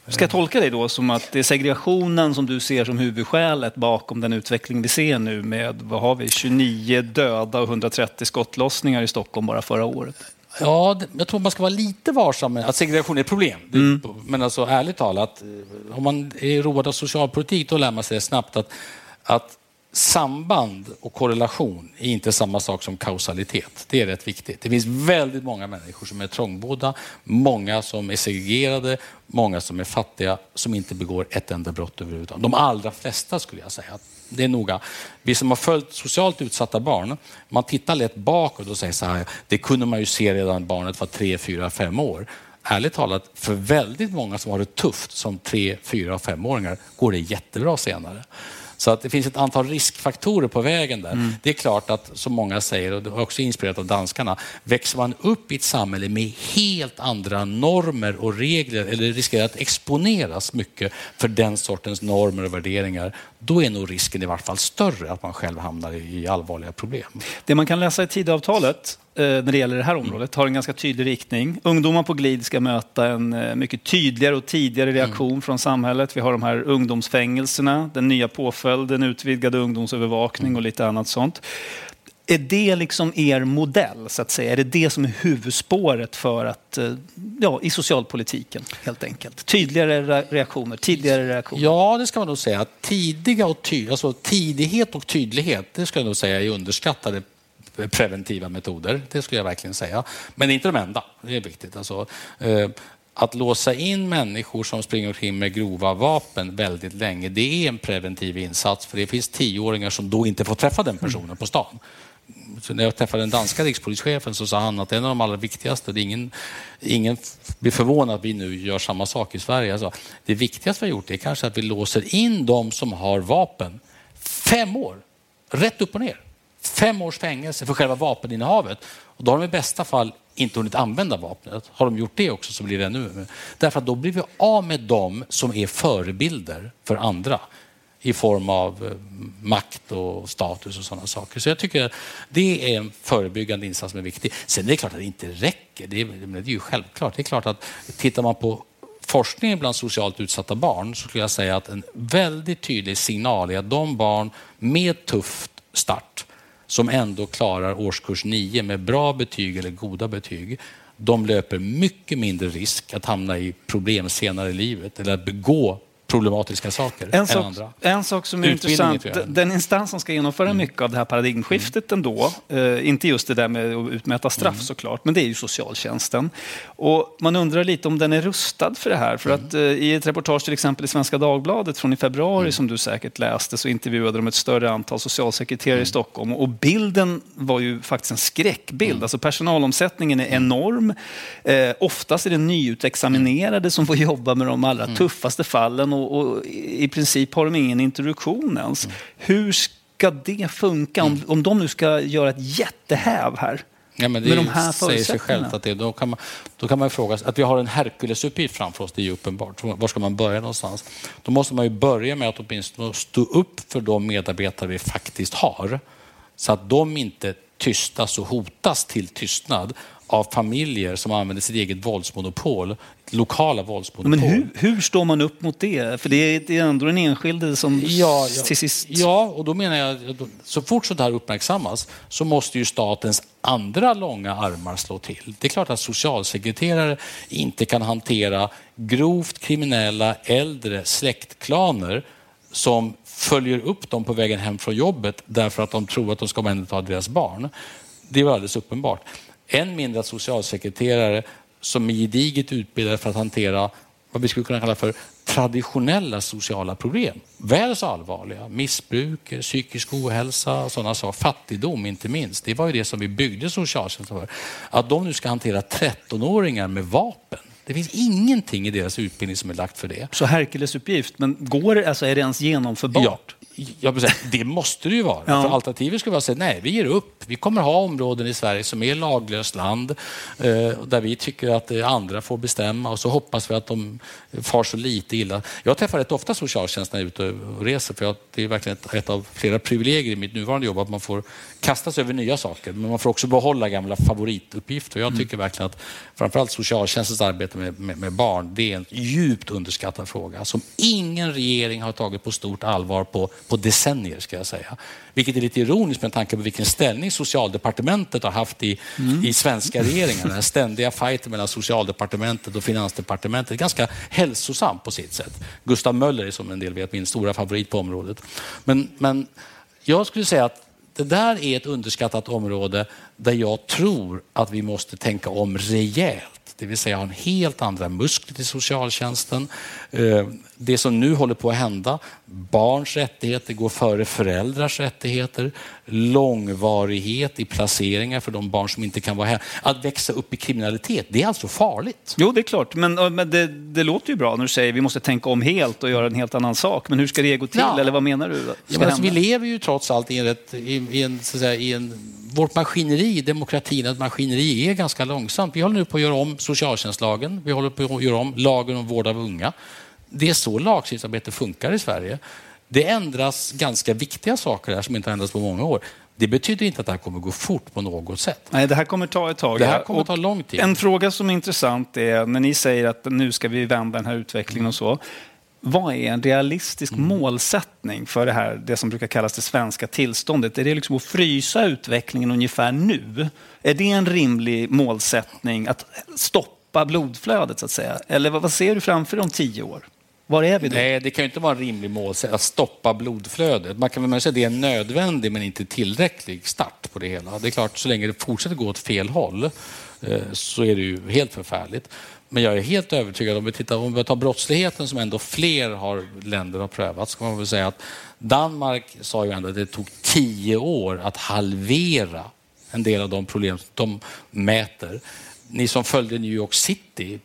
D: Ska jag tolka det då som att det är segregationen som du ser som huvudskälet bakom den utveckling vi ser nu med, vad har vi, 29 döda och 130 skottlossningar i Stockholm bara förra året?
B: Ja, jag tror man ska vara lite varsam med att segregation är ett problem. Mm. Men alltså ärligt talat, om man är road av socialpolitik då lär man sig snabbt att, att samband och korrelation är inte samma sak som kausalitet. Det är rätt viktigt. Det finns väldigt många människor som är trångbodda, många som är segregerade, många som är fattiga, som inte begår ett enda brott överhuvudtaget. De allra flesta skulle jag säga. Det är noga. Vi som har följt socialt utsatta barn, man tittar lätt bakåt och säger så här, det kunde man ju se redan barnet var tre, fyra, fem år. Ärligt talat, för väldigt många som har det tufft som tre, fyra och femåringar går det jättebra senare. Så att det finns ett antal riskfaktorer på vägen där. Mm. Det är klart att, som många säger, och det är också inspirerat av danskarna, växer man upp i ett samhälle med helt andra normer och regler eller riskerar att exponeras mycket för den sortens normer och värderingar, då är nog risken i vart fall större att man själv hamnar i allvarliga problem.
D: Det man kan läsa i Tidöavtalet eh, när det gäller det här området har en ganska tydlig riktning. Ungdomar på glid ska möta en eh, mycket tydligare och tidigare reaktion mm. från samhället. Vi har de här ungdomsfängelserna, den nya påföljden, utvidgad ungdomsövervakning mm. och lite annat sånt. Är det liksom er modell, så att säga? Är det det som är huvudspåret för att, eh, ja, i socialpolitiken helt enkelt? Tydligare reaktioner, tidigare reaktioner?
B: Ja, det ska man nog säga. Tidiga och ty alltså, tidighet och tydlighet, det ska jag nog säga är underskattade preventiva metoder. Det skulle jag verkligen säga. Men det är inte de enda. Det är viktigt. Alltså, eh, att låsa in människor som springer omkring med grova vapen väldigt länge, det är en preventiv insats. För det finns tioåringar som då inte får träffa den personen på stan. Så när jag träffade den danska rikspolischefen så sa han att en av de allra viktigaste, det ingen, ingen blir förvånad att vi nu gör samma sak i Sverige. Alltså, det viktigaste vi har gjort är kanske att vi låser in de som har vapen fem år, rätt upp och ner. Fem års fängelse för själva vapeninnehavet. Och då har de i bästa fall inte hunnit använda vapnet. Har de gjort det också så blir det ännu Därför att då blir vi av med dem som är förebilder för andra i form av eh, makt och status och sådana saker. Så jag tycker det är en förebyggande insats som är viktig. Sen är det klart att det inte räcker. Det är, det är ju självklart. Det är klart att tittar man på forskningen bland socialt utsatta barn så skulle jag säga att en väldigt tydlig signal är att de barn med tuff start som ändå klarar årskurs 9 med bra betyg eller goda betyg, de löper mycket mindre risk att hamna i problem senare i livet eller att begå problematiska saker
D: en sak,
B: än andra.
D: En sak som är intressant, den instans som ska genomföra mm. mycket av det här paradigmskiftet mm. ändå, eh, inte just det där med att utmäta straff mm. såklart, men det är ju socialtjänsten. Och man undrar lite om den är rustad för det här. För mm. att eh, i ett reportage till exempel i Svenska Dagbladet från i februari mm. som du säkert läste så intervjuade de ett större antal socialsekreterare i mm. Stockholm och bilden var ju faktiskt en skräckbild. Alltså personalomsättningen är enorm. Eh, oftast är det nyutexaminerade som får jobba med de allra tuffaste fallen och, och, i princip har de ingen introduktion ens. Mm. Hur ska det funka om, om de nu ska göra ett jättehäv här?
B: Ja, men det med de här säger sig självt att det, då kan man, då kan man fråga sig, att vi har en Herkulesuppgift framför oss, det är ju uppenbart. Var ska man börja någonstans? Då måste man ju börja med att åtminstone stå upp för de medarbetare vi faktiskt har. Så att de inte tystas och hotas till tystnad av familjer som använder sitt eget våldsmonopol, lokala våldsmonopol.
D: Men hur, hur står man upp mot det? För det är ändå den enskilde som
B: ja,
D: ja, till sist...
B: Ja, och då menar jag så fort sånt här uppmärksammas så måste ju statens andra långa armar slå till. Det är klart att socialsekreterare inte kan hantera grovt kriminella äldre släktklaner som följer upp dem på vägen hem från jobbet därför att de tror att de ska omhänderta deras barn. Det är alldeles uppenbart. Än mindre att socialsekreterare som är gediget utbildade för att hantera vad vi skulle kunna kalla för traditionella sociala problem. Väl så allvarliga. Missbruk, psykisk ohälsa, sådana saker. fattigdom inte minst. Det var ju det som vi byggde socialtjänsten för. Att de nu ska hantera 13-åringar med vapen. Det finns ingenting i deras utbildning som är lagt för det.
D: Så Herkules uppgift, men går alltså är det ens genomförbart?
B: Ja. Jag säga, det måste det ju vara. Ja. För alternativet skulle vara att säga nej, vi ger upp. Vi kommer ha områden i Sverige som är laglöst land eh, där vi tycker att andra får bestämma och så hoppas vi att de far så lite illa. Jag träffar rätt ofta socialtjänsten när jag är ute och reser för jag, det är verkligen ett, ett, av flera privilegier i mitt nuvarande jobb att man får kasta sig över nya saker men man får också behålla gamla favorituppgifter. Jag mm. tycker mm. verkligen att framförallt socialtjänstens arbete med, med, med, barn det är en djupt underskattad fråga som ingen regering har tagit på stort allvar på på decennier ska jag säga. Vilket är lite ironiskt med tanke på vilken ställning socialdepartementet har haft i, mm. i svenska regeringen. Den ständiga fighten mellan socialdepartementet och finansdepartementet. Ganska hälsosam på sitt sätt. Gustav Möller är som en del vet min stora favorit på området. Men, men jag skulle säga att det där är ett underskattat område där jag tror att vi måste tänka om rejält det vill säga ha en helt andra muskler till socialtjänsten. Eh, det som nu håller på att hända, barns rättigheter går före föräldrars rättigheter, långvarighet i placeringar för de barn som inte kan vara här. Att växa upp i kriminalitet, det är alltså farligt.
D: Jo, det är klart, men, men det, det, låter ju bra när du säger att vi måste tänka om helt och göra en helt annan sak. Men hur ska det gå till, ja. eller vad menar du?
B: Ja, alltså, vi lever ju trots allt i, ett, i, i en, säga, i en vårt maskineri, demokratin, ett maskineri är ganska långsamt. Vi håller nu på att göra om socialtjänstlagen, vi håller på att göra om lagen om vård av unga. Det är så lagstiftningsarbete funkar i Sverige. Det ändras ganska viktiga saker här som inte har ändrats på många år. Det betyder inte att det här kommer gå fort på något sätt.
D: Nej, det här kommer ta ett tag.
B: Det här kommer ta lång tid.
D: En fråga som är intressant är när ni säger att nu ska vi vända den här utvecklingen och så. Vad är en realistisk
B: Mm.
D: målsättning för det här, det som brukar kallas det svenska tillståndet? Är det liksom att frysa utvecklingen ungefär nu? Är det en rimlig målsättning att stoppa blodflödet så att säga? Eller vad, vad ser du framför dig om tio år? Var är vi då?
B: Nej, det kan ju inte vara en rimlig målsättning att stoppa blodflödet. Man kan väl säga att det är en nödvändig men inte tillräcklig start på det hela. Det är klart, så länge det fortsätter gå åt fel håll eh, så är det ju helt förfärligt. Men jag är helt övertygad om vi tittar om vi tar brottsligheten som ändå fler har, länder har prövat så kan man väl säga att Danmark sa ju ändå att det tog tio år att halvera en del av de problem de mäter. Ni som följde New York City,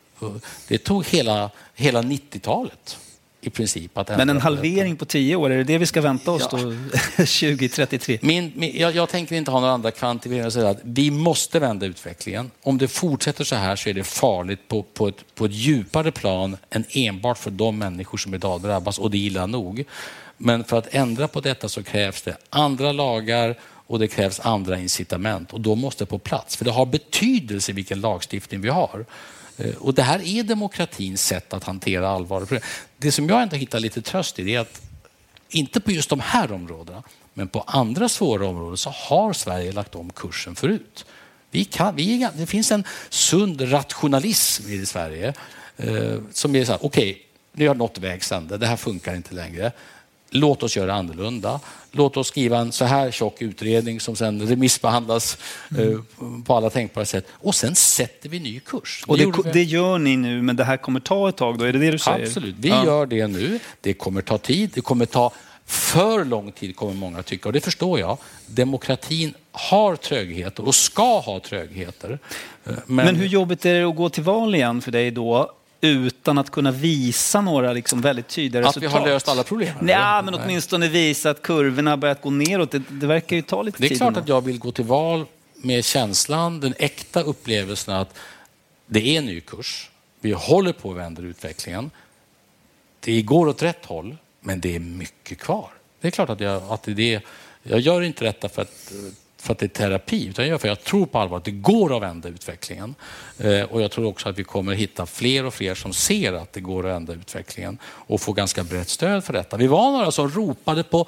B: det tog hela, hela 90-talet i princip. Att
D: Men en halvering på tio år, är det det vi ska vänta oss då [LAUGHS] 2033?
B: Min, min, jag, jag tänker inte ha några andra kvantifieringar vi måste vända utvecklingen. Om det fortsätter så här så är det farligt på, på, ett, på ett djupare plan än enbart för de människor som idag drabbas och det är illa nog. Men för att ändra på detta så krävs det andra lagar och det krävs andra incitament och då måste det på plats. För det har betydelse vilken lagstiftning vi har. Eh, och det här är demokratins sätt att hantera allvarliga problem. Det som jag ändå hittar lite tröst i det är att inte på just de här områdena, men på andra svåra områden så har Sverige lagt om kursen förut. Vi kan, vi är, det finns en sund rationalism i Sverige eh, som är så här, okej, nu har jag nått vägs ände, det här funkar inte längre. Låt oss göra annorlunda. Låt oss skriva en så här tjock utredning som sen remissbehandlas eh, på alla tänkbara sätt. Och sen sätter vi ny kurs.
D: Och
B: Det
D: det, gör ni nu, men det här kommer ta ett tag då? Är det det du säger?
B: Absolut, vi
D: Ja.
B: gör det nu. Det kommer ta tid. Det kommer ta för lång tid kommer många tycka och det förstår jag. Demokratin har trögheter och ska ha trögheter. Eh,
D: Men... hur jobbigt är det att gå till val igen för dig då? Utan att kunna visa några liksom väldigt tydliga
B: Att vi
D: resultat.
B: har löst alla problem?
D: Ja, men åtminstone visa att kurvorna har börjat gå neråt. Det, det verkar ju ta lite
B: Det är
D: tid.
B: klart att jag vill gå till val med känslan, den äkta upplevelsen att det är en ny kurs. Vi håller på att vända utvecklingen. Det går åt rätt håll, men det är mycket kvar. Det är klart att jag, att det jag gör inte detta för att, för att det är terapi, utan jag för att jag tror på allvar att det går att vända utvecklingen. Eh, och jag tror också att vi kommer hitta fler och fler som ser att det går att vända utvecklingen och få ganska brett stöd för detta. Vi var några som ropade på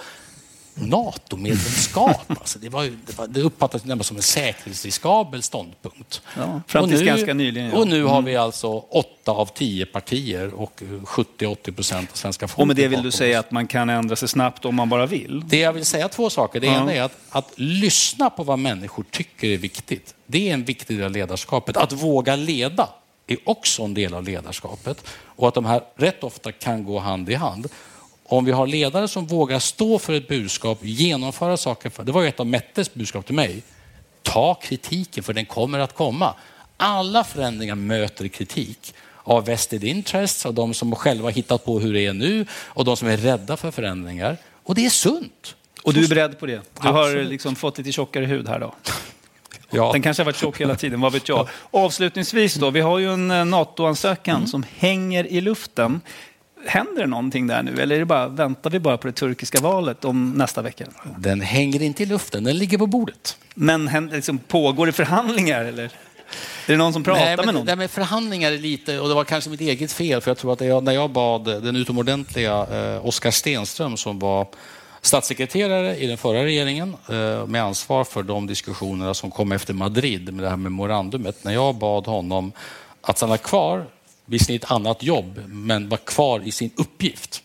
B: NATO-medlemskap. [LAUGHS] Alltså det, var det, var, det uppfattades närmast som en säkerhetsriskabel ståndpunkt.
D: Ja, fram
B: Och
D: tills
B: nu-
D: ganska nyligen. Ja.
B: Och nu har
D: Mm.
B: vi alltså åtta av tio partier och 70-80 procent av svenska folket
D: Och med det vill du säga att man kan ändra sig snabbt om man bara vill?
B: det jag vill säga två saker. Det
D: Ja.
B: ena är att, att lyssna på vad människor tycker är viktigt. Det är en viktig del av ledarskapet. Att våga leda är också en del av ledarskapet. Och att de här rätt ofta kan gå hand i hand. Om vi har ledare som vågar stå för ett budskap, genomföra saker. För, det var ju ett av Mettes budskap till mig. Ta kritiken, för den kommer att komma. Alla förändringar möter kritik av vested interests, av de som själva hittat på hur det är nu och de som är rädda för förändringar. Och det är sunt.
D: Och du är beredd på det? Du har
B: Absolut.
D: liksom fått lite tjockare hud här då? [LAUGHS]
B: Ja.
D: Den kanske har varit tjock hela tiden, vad vet jag. Avslutningsvis då, vi har ju en eh, NATO-ansökan
B: Mm.
D: som hänger i luften. Händer det någonting där nu eller är det bara, väntar vi bara på det turkiska valet om nästa vecka?
B: Den hänger inte i luften, den ligger på bordet.
D: Men liksom, pågår det förhandlingar eller? Är det någon som pratar
B: Nej, men
D: med någon?
B: Där med förhandlingar är lite, och det var kanske mitt eget fel, för jag tror att jag, när jag bad den utomordentliga eh, Oskar Stenström som var statssekreterare i den förra regeringen eh, med ansvar för de diskussionerna som kom efter Madrid med det här memorandumet. När jag bad honom att stanna kvar, visserligen i ett annat jobb, men var kvar i sin uppgift.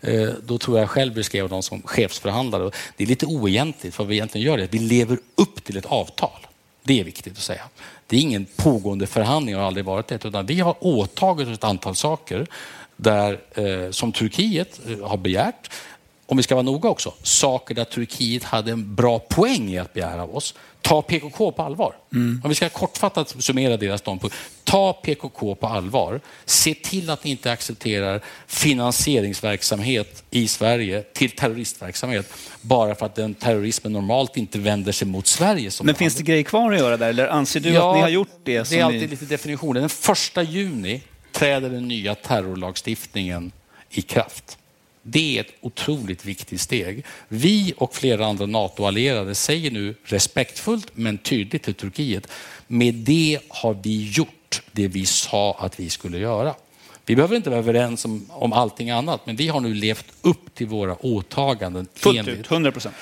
B: Eh, då tror jag själv beskrev dem som chefsförhandlare. Det är lite oegentligt, för vad vi egentligen gör är att vi lever upp till ett avtal. Det är viktigt att säga. Det är ingen pågående förhandling, har aldrig varit det, utan vi har åtagit oss ett antal saker där, eh, som Turkiet eh, har begärt. Om vi ska vara noga också, saker där Turkiet hade en bra poäng i att begära av oss. Ta PKK på allvar.
D: Mm.
B: Om vi ska kortfattat summera deras ståndpunkt. Ta PKK på allvar. Se till att ni inte accepterar finansieringsverksamhet i Sverige till terroristverksamhet bara för att den terrorismen normalt inte vänder sig mot Sverige.
D: Men finns det grejer kvar att göra där eller anser du att ni har gjort det?
B: Det
D: som
B: är alltid
D: ni...
B: lite definitioner. Den första juni träder den nya terrorlagstiftningen i kraft. Det är ett otroligt viktigt steg. Vi och flera andra NATO-allierade säger nu respektfullt men tydligt till Turkiet, med det har vi gjort det vi sa att vi skulle göra. Vi behöver inte vara överens om, om allting annat, men vi har nu levt upp till våra åtaganden.
D: Fullt ut, 100 procent.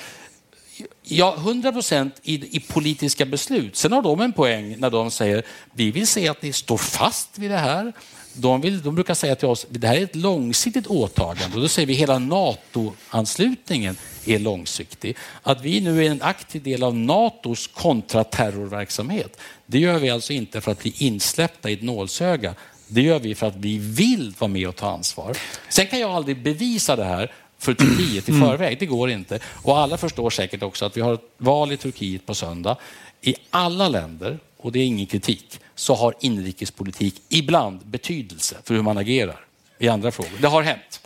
B: Ja, 100 procent i, i politiska beslut. Sen har de en poäng när de säger vi vill se att ni står fast vid det här. De, vill, de brukar säga till oss det här är ett långsiktigt åtagande och då säger vi hela NATO-anslutningen är långsiktig. Att vi nu är en aktiv del av NATOs kontraterrorverksamhet, det gör vi alltså inte för att bli insläppta i ett nålsöga. Det gör vi för att vi vill vara med och ta ansvar. Sen kan jag aldrig bevisa det här för Turkiet i
D: Mm.
B: förväg. Det går inte. Och alla förstår säkert också att vi har ett val i Turkiet på söndag. I alla länder, och det är ingen kritik, så har inrikespolitik ibland betydelse för hur man agerar i andra frågor. Det har hänt.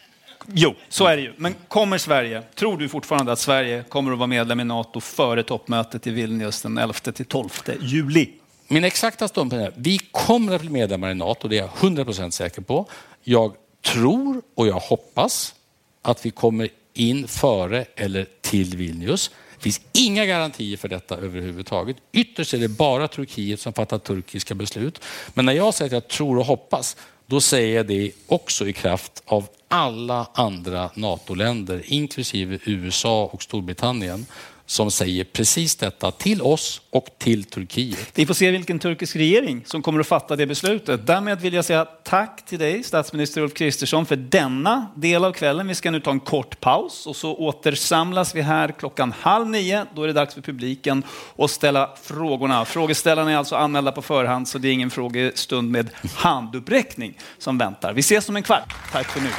D: Jo, så är det ju. Men kommer Sverige, tror du fortfarande att Sverige kommer att vara medlem i NATO före toppmötet i Vilnius den 11-12 juli?
B: Min exakta ståndpunkt är vi kommer att bli medlemmar i NATO, det är jag 100% säker på. Jag tror och jag hoppas att vi kommer in före eller till Vilnius. Det finns inga garantier för detta överhuvudtaget. Ytterst är det bara Turkiet som fattar turkiska beslut. Men när jag säger att jag tror och hoppas, då säger jag det också i kraft av alla andra NATO-länder, inklusive USA och Storbritannien, som säger precis detta till oss och till Turkiet.
D: Vi får se vilken turkisk regering som kommer att fatta det beslutet. Därmed vill jag säga tack till dig, statsminister Ulf Kristersson, för denna del av kvällen. Vi ska nu ta en kort paus och så återsamlas vi här klockan halv nio. Då är det dags för publiken att ställa frågorna. Frågeställarna är alltså anmälda på förhand, så det är ingen frågestund med handuppräckning som väntar. Vi ses om en kvart. Tack för nu.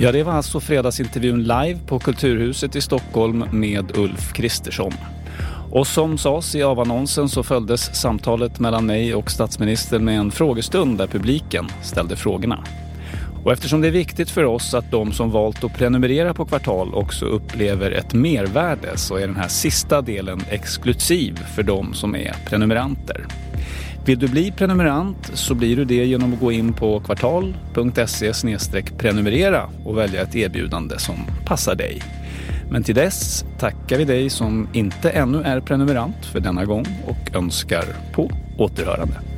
D: Ja, det var alltså fredagsintervjun live på Kulturhuset i Stockholm med Ulf Kristersson. Och som sades i avannonsen så följdes samtalet mellan mig och statsministern med en frågestund där publiken ställde frågorna. Och eftersom det är viktigt för oss att de som valt att prenumerera på Kvartal också upplever ett mervärde så är den här sista delen exklusiv för de som är prenumeranter. Vill du bli prenumerant så blir du det genom att gå in på kvartal.se prenumerera och välja ett erbjudande som passar dig. Men till dess tackar vi dig som inte ännu är prenumerant för denna gång och önskar på återhörande.